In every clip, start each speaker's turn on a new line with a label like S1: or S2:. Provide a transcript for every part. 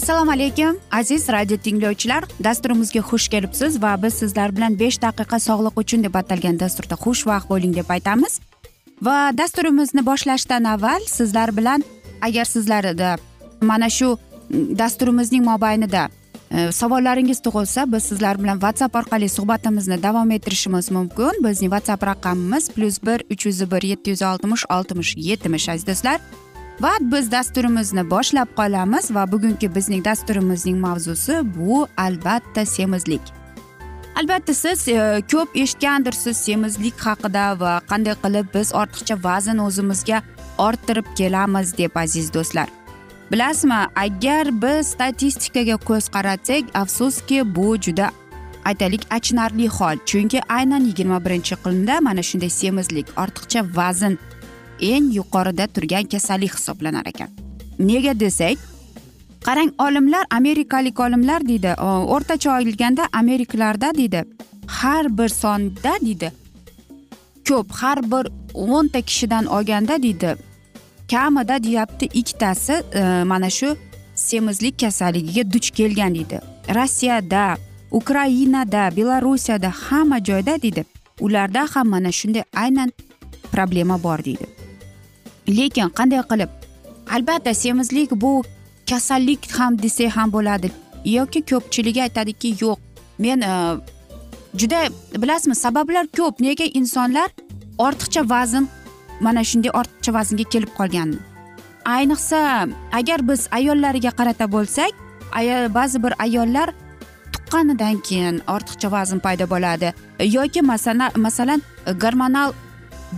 S1: assalomu alaykum aziz radio tinglovchilar. Dasturimizga xush kelibsiz va biz sizlar bilan besh daqiqa sog'liq uchun deb atalgan dasturda xushvaqt bo'ling deb aytamiz. Va dasturimizni boshlashdan avval sizlar bilan agar sizlarda mana shu mm, dasturimizning mobaynida e, savollaringiz tug'ilsa biz sizlar bilan whatsapp orqali suhbatimizni davom ettirishimiz mumkin. Bizning whatsapp raqamimiz plyus bir uch yuz bir yetti yuz oltmish oltmish yetmish aziz do'stlar. Va biz dasturimizni boshlab qolamiz va bugungi bizning dasturimizning mavzusi bu albatta semizlik. Albatta siz e, ko'p eshitgandirsiz semizlik haqida va qanday qilib biz ortiqcha vazn o'zimizga orttirib kelamiz deb aziz do'stlar. Bilasizmi agar biz statistikaga ko'z qaratsak afsuski bu juda aytaylik achinarli hol. Chunki aynan yigirma birinchi iqlimda mana shunday semizlik ortiqcha vazn eng yuqorida turgan kasallik hisoblanar ekan. Nega desak qarang olimlar amerikalik olimlar deydi o'rtacha olganda amerikalarda deydi har bir sonda deydi ko'p har bir o'nta kishidan olganda deydi kamida deyapti ikkitasi e, mana shu semizlik kasalligiga duch kelgan deydi rossiyada ukrainada belarusiyada hamma joyda deydi ularda ham mana shunday aynan problema bor deydi. Lekin qanday qilib? Albatta semizlik bu kasallik ham desak ham bo'ladi. Yoki ko'pchiligi aytadiki yo'q men e, juda bilasizmi sabablar ko'p. Nega insonlar ortiqcha vazn mana shunday ortiqcha vaznga kelib qolgan? Ayniqsa agar biz ayollariga qarata bo'lsak ba'zi bir ayollar tuqqanidan keyin ortiqcha vazn paydo bo'ladi. Yoki masalan masalan gormonal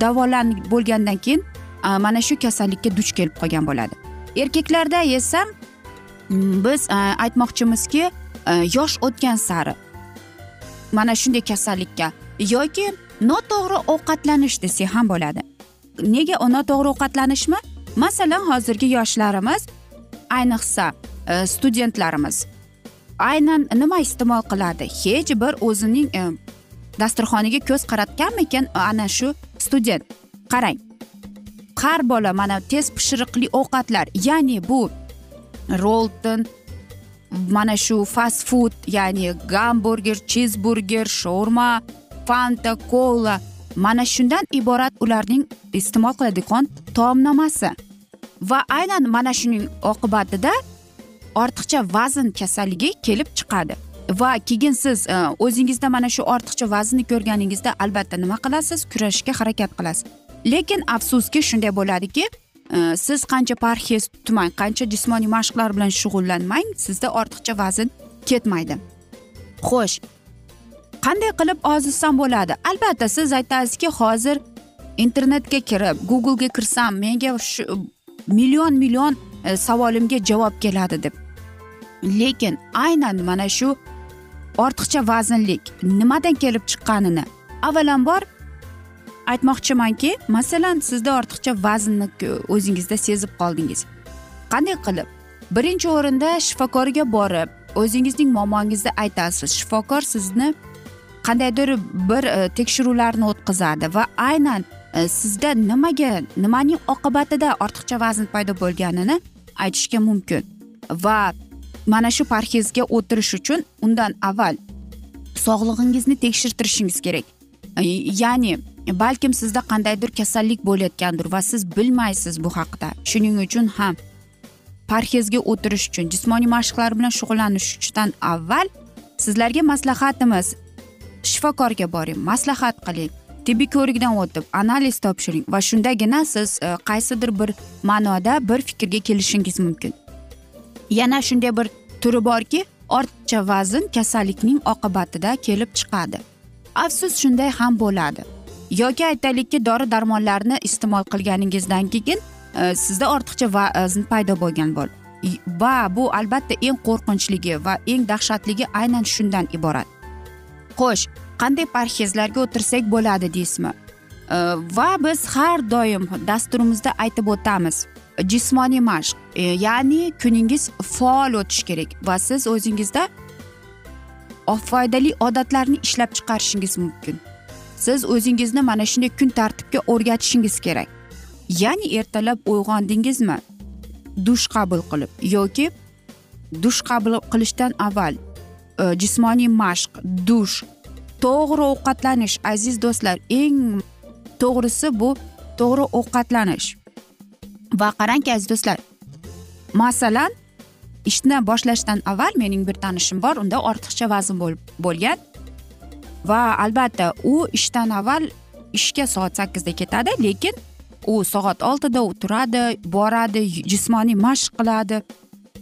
S1: davolan bo'lgandan keyin mana shu kasallikka duch kelib qolgan bo'ladi. Erkaklarda esa mm, biz aytmoqchimizki yosh o'tgan sari mana shunday kasallikka yoki noto'g'ri ovqatlanish desak ham bo'ladi. Nega noto'g'ri ovqatlanishmi? Masalan hozirgi yoshlarimiz ayniqsa studentlarimiz aynan nima iste'mol qiladi? Hech bir o'zining dasturxoniga ko'z qaratganmikan ana shu student? Qarang. Har bola mana tez pishiriqli ovqatlar ya'ni bu rolton mana shu fast food ya'ni gamburger chizburger shourma fanta kola mana shundan iborat ularning iste'mol qiladigan taomnomasi. Va aynan mana shuning oqibatida ortiqcha vazn kasalligi kelib chiqadi. Va keyin siz e, o'zingizda mana shu ortiqcha vaznni ko'rganingizda albatta nima qilasiz? Kurashishga harakat qilasiz. Lekin afsuski shunday bo'ladiki e, siz qancha parhez tutmang qancha jismoniy mashqlar bilan shug'ullanmang sizda ortiqcha vazn ketmaydi. Xo'sh qanday qilib ozitsam bo'ladi? Albatta siz aytasizki hozir internetga kirib googlega kirsam menga shu million million e, savolimga javob keladi deb. Lekin aynan mana shu ortiqcha vaznlik nimadan kelib chiqqanini avvalambor aytmoqchimanki masalan sizda ortiqcha vaznni o'zingizda sezib qoldingiz. Qanday qilib? Birinchi o'rinda shifokorga borib o'zingizning muammongizni aytasiz shifokor sizni qandaydir bir e, tekshiruvlarni o'tkazadi va aynan e, sizda nimaga nimaning oqibatida ortiqcha vazn paydo bo'lganini aytishga mumkin. Va mana shu parhezga o'tirish uchun undan avval sog'lig'ingizni tekshirtirishingiz kerak. E, ya'ni balkim sizda qandaydir kasallik bo'layotgandir va siz bilmaysiz bu haqida shuning uchun ham parhezga o'tirish uchun jismoniy mashqlar bilan shug'ullanishdan avval sizlarga maslahatimiz shifokorga boring maslahat qiling tibbiy ko'rikdan o'tib analiz topshiring va shundagina siz e, qaysidir bir ma'noda bir fikrga kelishingiz mumkin. Yana shunday bir turi borki ortiqcha vazn kasallikning oqibatida kelib chiqadi. Afsus shunday ham bo'ladi. Yoki aytaylikki dori darmonlarni iste'mol qilganingizdan keyin e, sizda ortiqcha vazn paydo bo'lgan bo'l. Va bu albatta eng qo'rqinchligi va eng dahshatligi aynan shundan iborat. Xo'sh qanday parhezlarga o'tirsak bo'ladi deysizmi? E, va biz har doim dasturimizda aytib o'tamiz jismoniy mashq e, ya'ni kuningiz faol o'tishi kerak va siz o'zingizda foydali odatlarni ishlab chiqarishingiz mumkin. Siz o'zingizni mana shunday kun tartibga o'rgatishingiz kerak. Ya'ni ertalab uyg'ondingizmi? Dush qabul qilib yoki dush qabul qilishdan avval e, jismoniy mashq dush. To'g'ri ovqatlanish aziz do'stlar eng to'g'risi bu to'g'ri ovqatlanish. Va qarangki aziz do'stlar masalan ishni boshlashdan avval mening bir tanishim bor unda ortiqcha vazn bo'lgan. Va albatta u ishdan avval ishga soat sakkizda ketadi lekin u soat oltida u turadi boradi jismoniy mashq qiladi.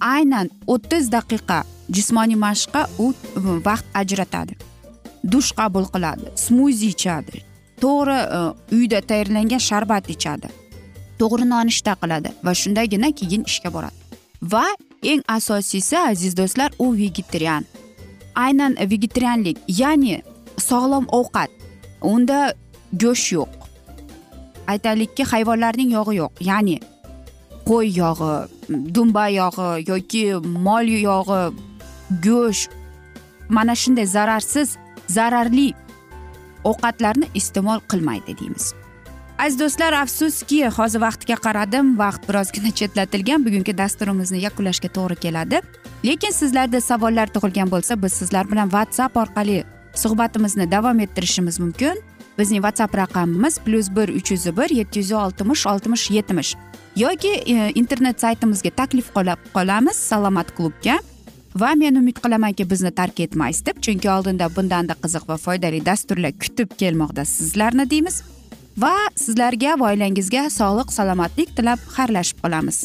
S1: Aynan o'ttiz daqiqa jismoniy mashqqa u vaqt ajratadi. Dush qabul qiladi smuzi ichadi to'g'ri e, uyda tayyorlangan sharbat ichadi to'g'ri nonushta qiladi va shundagina keyin ishga boradi. Va eng asosiysi aziz do'stlar u vegetarian. Aynan vegetarianlik ya'ni sog'lom ovqat. Unda go'sht yo'q. Aytaylikki hayvonlarning yog'i yo'q. Ya'ni qo'y yog'i dumba yog'i yoki mol yog'i go'sht. Mana shunday zararsiz zararli ovqatlarni iste'mol qilmaydi deymiz. Aziz do'stlar afsuski hozir vaqtga qaradim. Vaqt birozgina chetlatilgan. Bugungi dasturimizni yakunlashga to'g'ri keladi. Lekin sizlarda savollar tug'ilgan bo'lsa biz sizlar bilan whatsapp orqali suhbatimizni davom ettirishimiz mumkin. Bizning whatsapp raqamimiz plyus bir uch yuz bir yetti yuz oltmish oltmish yetmish yoki e, internet saytimizga taklif qolamiz salomat klubga. Va men umid qilamanki bizni tark etmaysiz deb chunki oldinda bundanda qiziq va foydali dasturlar kutib kelmoqda sizlarni deymiz. Va sizlarga va oilangizga sog'lik salomatlik tilab xayrlashib qolamiz.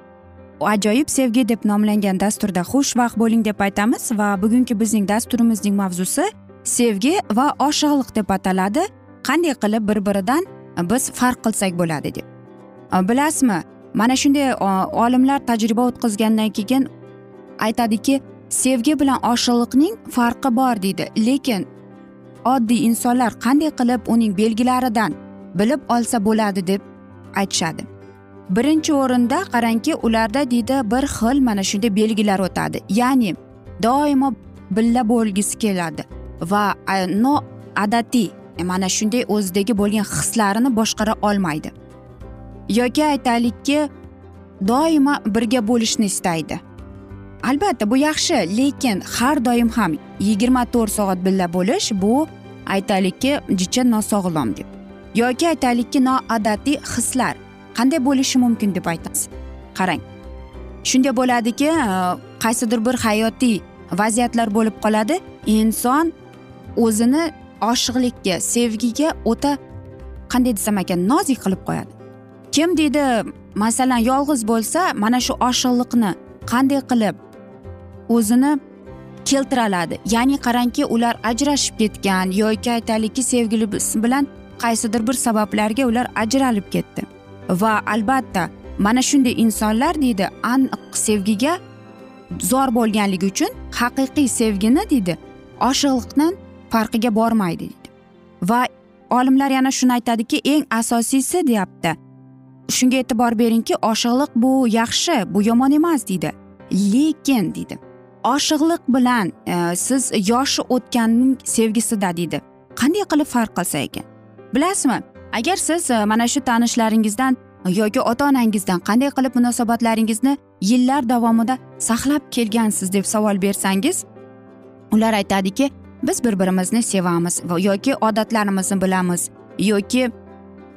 S1: ajoyib sevgi deb nomlangan dasturda xushvaqt bo'ling deb aytamiz va bugungi bizning dasturimizning mavzusi sevgi va oshiqliq deb ataladi. Qanday qilib bir biridan biz farq qilsak bo'ladi deb. Bilasizmi mana shunday olimlar tajriba o'tkazgandan keyin aytadiki sevgi bilan oshiqliqning farqi bor deydi. Lekin oddiy insonlar qanday qilib uning belgilaridan bilib olsa bo'ladi deb aytishadi. Birinchi o'rinda qarangki ularda deydi bir xil mana shunday belgilar o'tadi. Ya'ni doimo birga bo'lgisi keladi va noodatiy e, mana shunday o'zidagi bo'lgan hislarini boshqara olmaydi. Yoki aytaylikki doimo birga bo'lishni istaydi. Albatta bu yaxshi lekin har doim ham yigirma to'rt soat birga bo'lish bu aytaylikki jicha nosog'lom deb. Yoki aytaylikki noodatiy hislar. Qanday bo'lishi mumkin deb aytamiz qarang. Shunday bo'ladiki e, qaysidir bir hayotiy vaziyatlar bo'lib qoladi. Inson o'zini oshiqlikka sevgiga o'ta qanday desam ekan nozik qilib qo'yadi. Kim deydi masalan yolg'iz bo'lsa mana shu oshiqliqni qanday qilib o'zini keltira oladi ya'ni qarangki ular ajrashib ketgan yoki aytaylikki sevgilisi bilan qaysidir bir sabablarga ular ajralib ketdi. Va albatta mana shunday insonlar deydi aniq sevgiga zor bo'lganligi uchun haqiqiy sevgini deydi oshiqliqni farqiga bormaydi deydi. Va olimlar yana shuni aytadiki eng asosiysi deyapti shunga e'tibor beringki oshiqliq bu yaxshi bu yomon emas deydi lekin deydi oshiqliq bilan e, siz yoshi o'tganning sevgisida deydi. Qanday qilib farq qilsa ekan? Bilasizmi? Agar siz e, mana shu tanishlaringizdan yoki ota onangizdan qanday qilib munosabatlaringizni yillar davomida saqlab kelgansiz deb savol bersangiz ular aytadiki biz bir birimizni sevamiz yoki odatlarimizni bilamiz. Yoki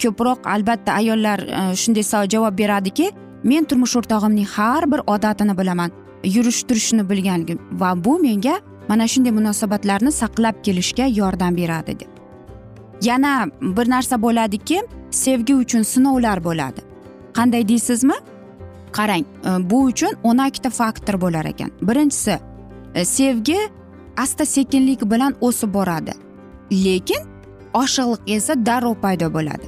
S1: ko'proq albatta ayollar e, shunday javob beradiki men turmush o'rtog'imning har bir odatini bilaman yurish turishini bilganligim va bu menga mana shunday munosabatlarni saqlab kelishga yordam beradi deb. Yana bir narsa bo'ladiki sevgi uchun sinovlar bo'ladi. Qanday deysizmi? Qarang e, bu uchun o'n ikkita faktor bo'lar ekan. Birinchisi e, sevgi asta sekinlik bilan o'sib boradi. Lekin oshiqliq esa darrov paydo bo'ladi.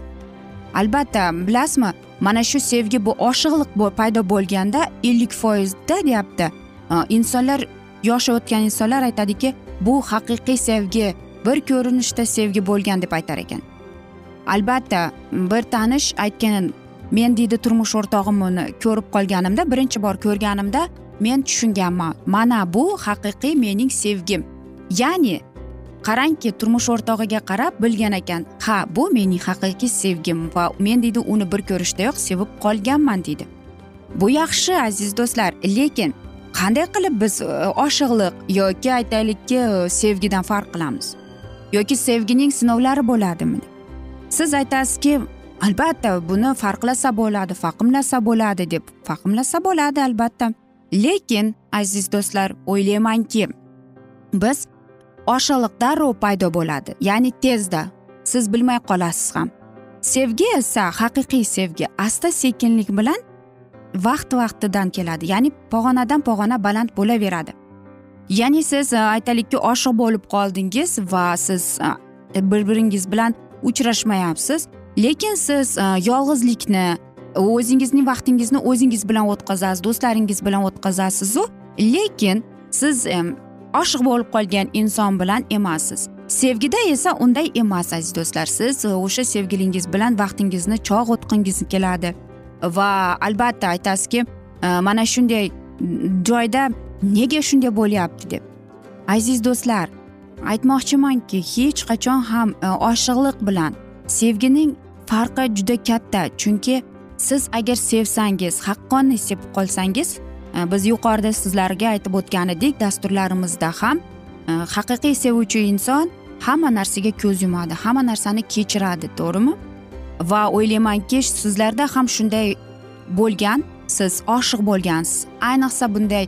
S1: Albatta bilasizmi mana shu sevgi bu oshiqliq paydo bo'lganda ellik foizda deyapti. E, insonlar yoshi o'tgan insonlar aytadiki bu haqiqiy sevgi bir ko'rinishda sevgi bo'lgan deb aytar ekan. Albatta bir tanish aytgan men deydi turmush o'rtog'im uni ko'rib qolganimda birinchi bor ko'rganimda men tushunganman mana bu haqiqiy mening sevgim. Ya'ni qarangki turmush o'rtog'iga qarab bilgan ekan ha bu mening haqiqiy sevgim va men deydi uni bir ko'rishdayoq sevib qolganman deydi. Bu yaxshi aziz do'stlar lekin qanday qilib biz e, oshiqliq yoki aytaylikki e, sevgidan farq qilamiz? Yoki sevgining sinovlari bo'ladimi? Siz aytasizki albatta buni farqlasa bo'ladi fahmlasa bo'ladi deb fahmlasa bo'ladi albatta. Lekin aziz do'stlar o'ylaymanki biz oshiqliq darrov paydo bo'ladi ya'ni tezda. Siz bilmay qolasiz ham. Sevgi esa haqiqiy sevgi asta sekinlik bilan vaqt vaqtidan keladi ya'ni pog'onadan pog'ona baland bo'laveradi. Ya'ni siz e, aytaylikki oshiq bo'lib qoldingiz va siz e, e, bir biringiz bilan uchrashmayapsiz. Lekin siz yolg'izlikni o'zingizning vaqtingizni o'zingiz bilan o'tkazasiz do'stlaringiz bilan o'tkazasizu. Lekin siz oshiq bo'lib qolgan inson bilan emassiz. Sevgida esa unday emas aziz do'stlar. Siz o'sha sevgilingiz bilan vaqtingizni chog' o'tqingiz keladi. Va albatta aytasizki mana shunday joyda nega shunday bo'lyapti deb? Aziz do'stlar aytmoqchimanki hech qachon ham e, oshiqliq bilan sevgining farqi juda katta. Chunki siz agar sevsangiz haqqoniy sevib qolsangiz e, biz yuqorida sizlarga aytib o'tgan edik dasturlarimizda ham e, haqiqiy sevuvchi inson hamma narsaga ko'z yumadi hamma narsani kechiradi to'g'rimi? Va o'ylaymanki sizlarda ham shunday bo'lgan siz oshiq bo'lgansiz. Ayniqsa bunday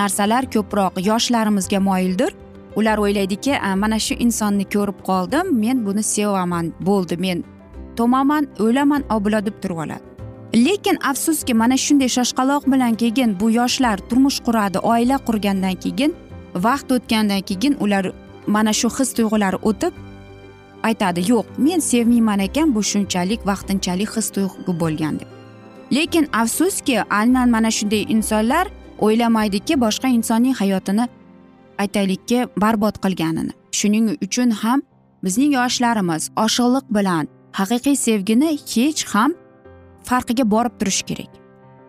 S1: narsalar ko'proq yoshlarimizga moyildir. Ular o'ylaydiki mana shu insonni ko'rib qoldim men buni sevaman bo'ldi men to'maman o'laman obilo deb turib oladi lekin afsuski mana shunday shoshqaloq bilan keyin bu yoshlar turmush quradi oila qurgandan keyin vaqt o'tgandan keyin ular mana shu his tuyg'ulari o'tib aytadi yo'q men sevmayman ekan bu shunchalik vaqtinchalik his tuyg'u bo'lgan deb. Lekin afsuski aynan mana shunday insonlar o'ylamaydiki boshqa insonning hayotini aytaylikki barbod qilganini. Shuning uchun ham bizning yoshlarimiz oshiqliq bilan haqiqiy sevgini hech ham farqiga borib turish kerak.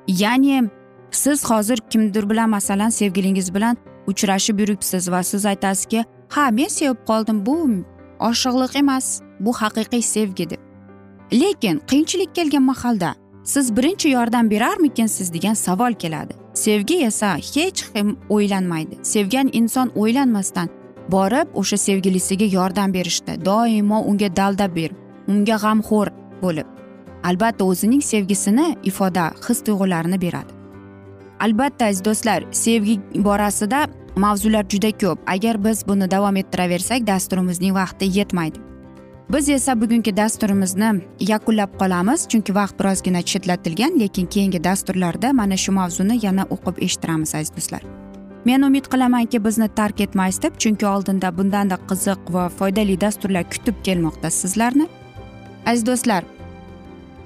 S1: Ya'ni siz hozir kimdir bilan masalan sevgilingiz bilan uchrashib yuribsiz va siz aytasizki ha men sevib qoldim bu oshiqliq emas bu haqiqiy sevgi deb. Lekin qiyinchilik kelgan mahalda siz birinchi yordam berarmikinsiz degan savol keladi. Sevgi esa hech kim o'ylanmaydi. Sevgan inson o'ylanmasdan borib o'sha sevgilisiga yordam berishda doimo unga dalda berib unga g'amxo'r bo'lib. Albatta o'zining sevgisini ifoda his tuyg'ularini beradi. Albatta aziz do'stlar sevgi borasida mavzular juda ko'p. Agar biz buni davom ettiraversak dasturimizning vaqti yetmaydi. Biz esa bugungi dasturimizni yakunlab qolamiz chunki vaqt birozgina chetlatilgan lekin keyingi dasturlarda mana shu mavzuni yana o'qib eshittiramiz aziz do'stlar. Men umid qilamanki bizni tark etmaysiz deb chunki oldinda bundanda qiziq va foydali dasturlar kutib kelmoqda sizlarni. Aziz do'stlar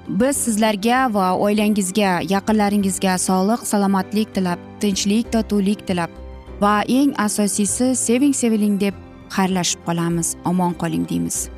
S1: biz sizlarga va oilangizga yaqinlaringizga sog'lik salomatlik tilab tinchlik totuvlik tilab va eng asosiysi seving seviling deb xayrlashib qolamiz omon qoling deymiz.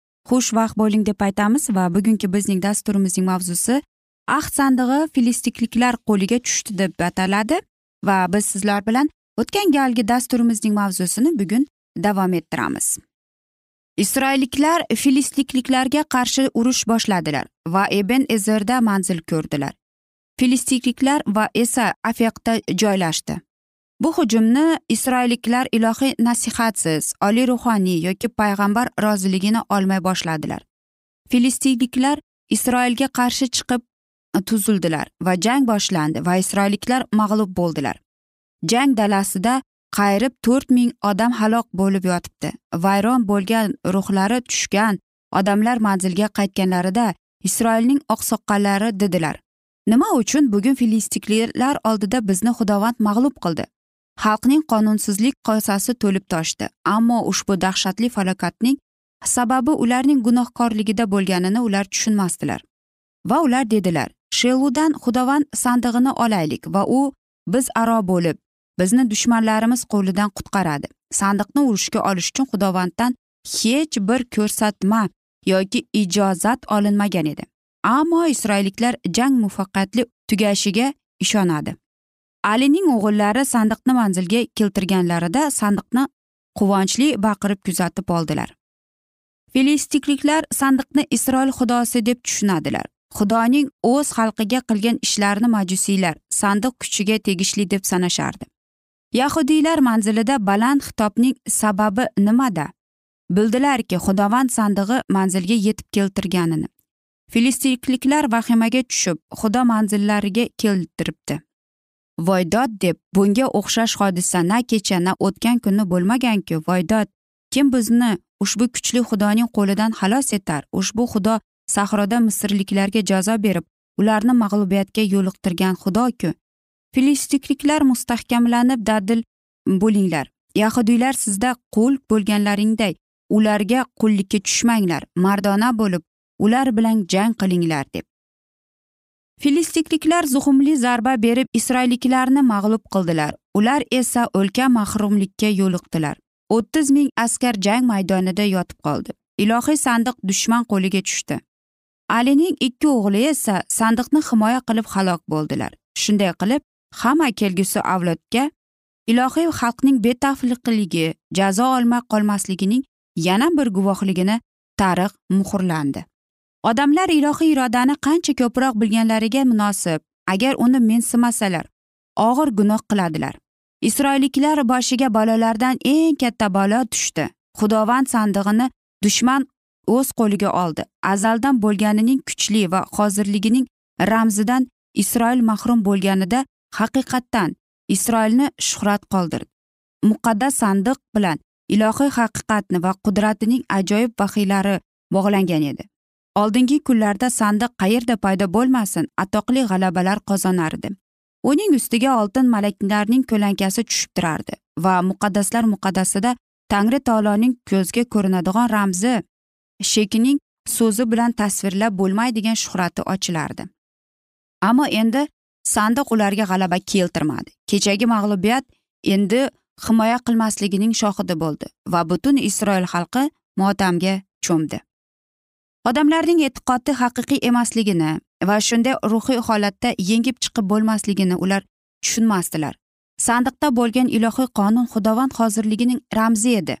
S1: xushvaqt bo'ling deb aytamiz va bugungi bizning dasturimizning mavzusi ahd sandig'i filistikliklar qo'liga tushdi deb ataladi va biz sizlar bilan o'tgan galgi dasturimizning mavzusini bugun davom ettiramiz. Isroilliklar filistliklarga qarshi urush boshladilar va eben ezerda manzil ko'rdilar. Filistikliklar va esa afeqda joylashdi. Bu hujumni isroilliklar ilohiy nasihatsiz oliy ruhoniy yoki payg'ambar roziligini olmay boshladilar. Filistinliklar isroilga qarshi chiqib e, tuzildilar va jang boshlandi va isroilliklar mag'lub bo'ldilar. Jang dalasida qayrib to'rt ming odam halok bo'lib yotibdi. Vayron bo'lgan ruhlari tushgan odamlar manzilga qaytganlarida isroilning oqsoqollari dedilar. Nima uchun bugun filistiklar oldida bizni xudovand mag'lub qildi? Xalqning qonunsizlik qosasi to'lib toshdi ammo ushbu dahshatli falokatning sababi ularning gunohkorligida bo'lganini ular tushunmasdilar. Va ular dedilar sheludan xudovand sandig'ini olaylik va u biz aro bo'lib bizni dushmanlarimiz qo'lidan qutqaradi. Sandiqni urushga olish uchun xudovanddan hech bir ko'rsatma yoki ijozat olinmagan edi. Ammo isroilliklar jang muvaffaqiyatli tugashiga ishonadi. Alining o'g'illari sandiqni manzilga keltirganlarida sandiqni quvonchli baqirib kuzatib oldilar. Filistikliklar sandiqni isroil xudosi deb tushunadilar. Xudoning o'z xalqiga qilgan ishlarini majusiylar sandiq kuchiga tegishli deb sanashardi. Yahudiylar manzilida baland xitobning sababi nimada? Bildilarki xudovand sandig'i manzilga yetib keltirganini. Filistikliklar vahimaga tushib xudo manzillariga keltiribdi. Voydod deb bunga o'xshash hodisa na kecha na o'tgan kuni bo'lmaganku voydod kim bizni ushbu kuchli xudoning qo'lidan xalos etar? Ushbu xudo sahroda misrliklarga jazo berib ularni mag'lubiyatga yo'liqtirgan xudoku. Filistikliklar mustahkamlanib dadil bo'linglar. Yahudiylar sizda qul bo'lganlaringday ularga qullikka tushmanglar mardona bo'lib ular bilan jang qilinglar deb. Filistikliklar zuhumli zarba berib isroilliklarni mag'lub qildilar. Ular esa o'lka mahrumlikka yo'liqdilar. O'ttiz ming askar jang maydonida yotib qoldi. Ilohiy sandiq dushman qo'liga tushdi. Alining ikki o'g'li esa sandiqni himoya qilib halok bo'ldilar. Shunday qilib hamma kelgusi avlodga ilohiy xalqning betafliqligi jazo olmay qolmasligining yana bir guvohligini tarix muhrlandi. Odamlar ilohiy irodani qancha ko'proq bilganlariga munosib agar uni mensimasalar og'ir gunoh qiladilar. Isroilliklar boshiga balolardan eng katta balo tushdi. Xudovand sandig'ini dushman o'z qo'liga oldi. Azaldan bo'lganining kuchli va hozirligining ramzidan isroil mahrum bo'lganida haqiqatdan isroilni shuhrat qoldirdi. Muqaddas sandiq bilan ilohiy haqiqatni va qudratining ajoyib vahiylari bog'langan edi. Oldingi kunlarda sandiq qayerda paydo bo'lmasin atoqli g'alabalar qozonardi. Uning ustiga oltin malaklarning ko'lankasi tushib turardi va muqaddaslar muqaddasida tangri taoloning ko'zga ko'rinadigan ramzi shekining so'zi bilan tasvirlab bo'lmaydigan shuhrati ochilardi. Ammo endi sandiq ularga g'alaba keltirmadi. Kechagi mag'lubiyat endi himoya qilmasligining shohidi bo'ldi va butun isroil xalqi motamga cho'mdi. Odamlarning e'tiqodi haqiqiy emasligini va shunday ruhiy holatda yengib chiqib bo'lmasligini ular tushunmasdilar. Sandiqda bo'lgan ilohiy qonun xudovand hozirligining ramzi edi.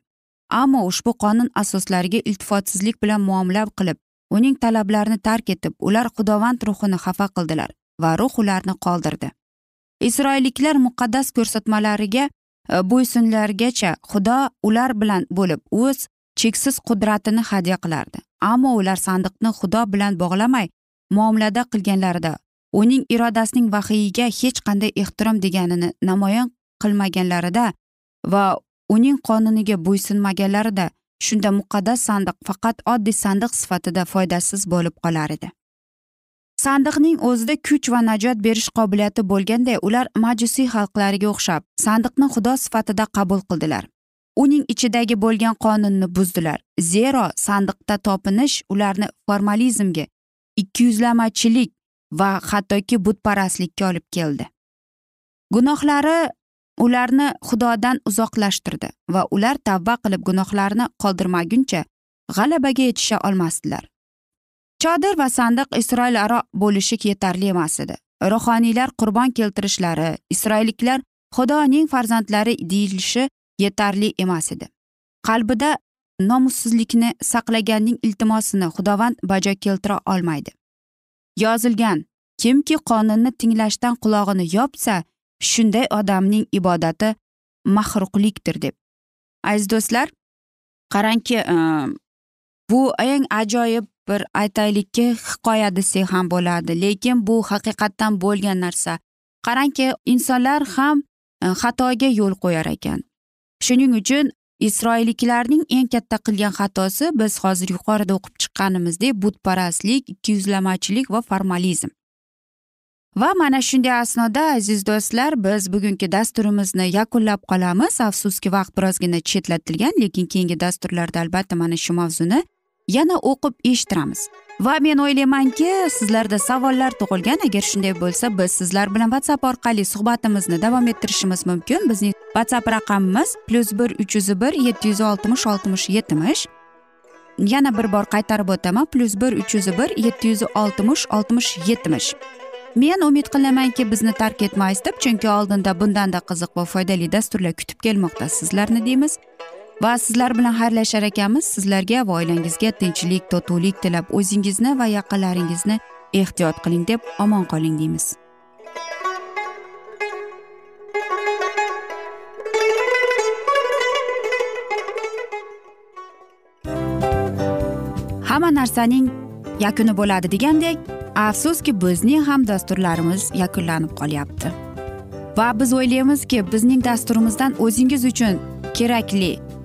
S1: Ammo ushbu qonun asoslariga iltifotsizlik bilan muomala qilib uning talablarini tark etib ular xudovand ruhini xafa qildilar va ruh ularni qoldirdi. Isroilliklar muqaddas ko'rsatmalariga e, bo'ysunlargacha xudo ular bilan bo'lib o'z cheksiz qudratini hadya qilardi. Ammo ular sandiqni xudo bilan bog'lamay muomalada qilganlarida. Uning irodasining vahiyiga hech qanday ehtirom deganini namoyon qilmaganlarida va uning qonuniga bo'ysunmaganlarida shunda muqaddas sandiq faqat oddiy sandiq sifatida foydasiz bo'lib qolar edi. Sandiqning o'zida kuch va najot berish qobiliyati bo'lganday ular majusiy xalqlariga o'xshab sandiqni xudo sifatida qabul qildilar. Uning ichidagi bo'lgan qonunni buzdilar. Zero sandiqda topinish ularni formalizmga ikkiyuzlamachilik va hattoki butparastlikka olib keldi. Gunohlari ularni xudodan uzoqlashtirdi va ular tavba qilib gunohlarini qoldirmaguncha g'alabaga yetisha olmasdilar. Chodir va sandiq isroil aro bo'lishi yetarli emas edi. Ruhoniylar qurbon keltirishlari isroilliklar xudoning farzandlari deyilishi yetarli emas edi. Qalbida nomussizlikni saqlaganning iltimosini xudovand bajo keltira olmaydi. Yozilgan kimki qonunni tinglashdan qulog'ini yopsa shunday odamning ibodati mahruqlikdir deb. Aziz do'stlar qarangki e, bu eng ajoyib bir aytaylikki hikoya desak ham bo'ladi lekin bu haqiqatdan bo'lgan narsa. Qarangki insonlar ham e, xatoga yo'l qo'yar ekan. Shuning uchun isroilliklarning eng katta qilgan xatosi biz hozir yuqorida o'qib chiqqanimizdek butparastlik ikkiyuzlamachilik va formalizm. Va mana shunday asnoda aziz do'stlar biz bugungi dasturimizni yakunlab qolamiz. Afsuski vaqt birozgina chetlatilgan lekin keyingi dasturlarda albatta mana shu mavzuni yana o'qib eshittiramiz. Va men o'ylaymanki sizlarda savollar tug'ilgan. Agar shunday bo'lsa biz sizlar bilan whatsapp orqali suhbatimizni davom ettirishimiz mumkin. Bizning whatsapp raqamimiz plyus bir uch yuz bir yetti yuz oltmish oltmish yetmish. Yana bir bor qaytarib o'taman plyus bir uch yuz bir yetti yuz oltmish oltmish yetmish. Men umid qilamanki bizni tark etmaysiz deb chunki oldinda bundanda qiziq va foydali dasturlar kutib kelmoqda. Sizlarni deymiz. Va sizlar bilan xayrlashar ekanmiz. Sizlarga va oilangizga tinchlik totuvlik tilab o'zingizni va yaqinlaringizni ehtiyot qiling deb omon qoling deymiz. Hamma narsaning yakuni bo'ladi degandek afsuski bizning ham dasturlarimiz yakunlanib qolyapti. Va biz o'ylaymizki bizning dasturimizdan o'zingiz uchun kerakli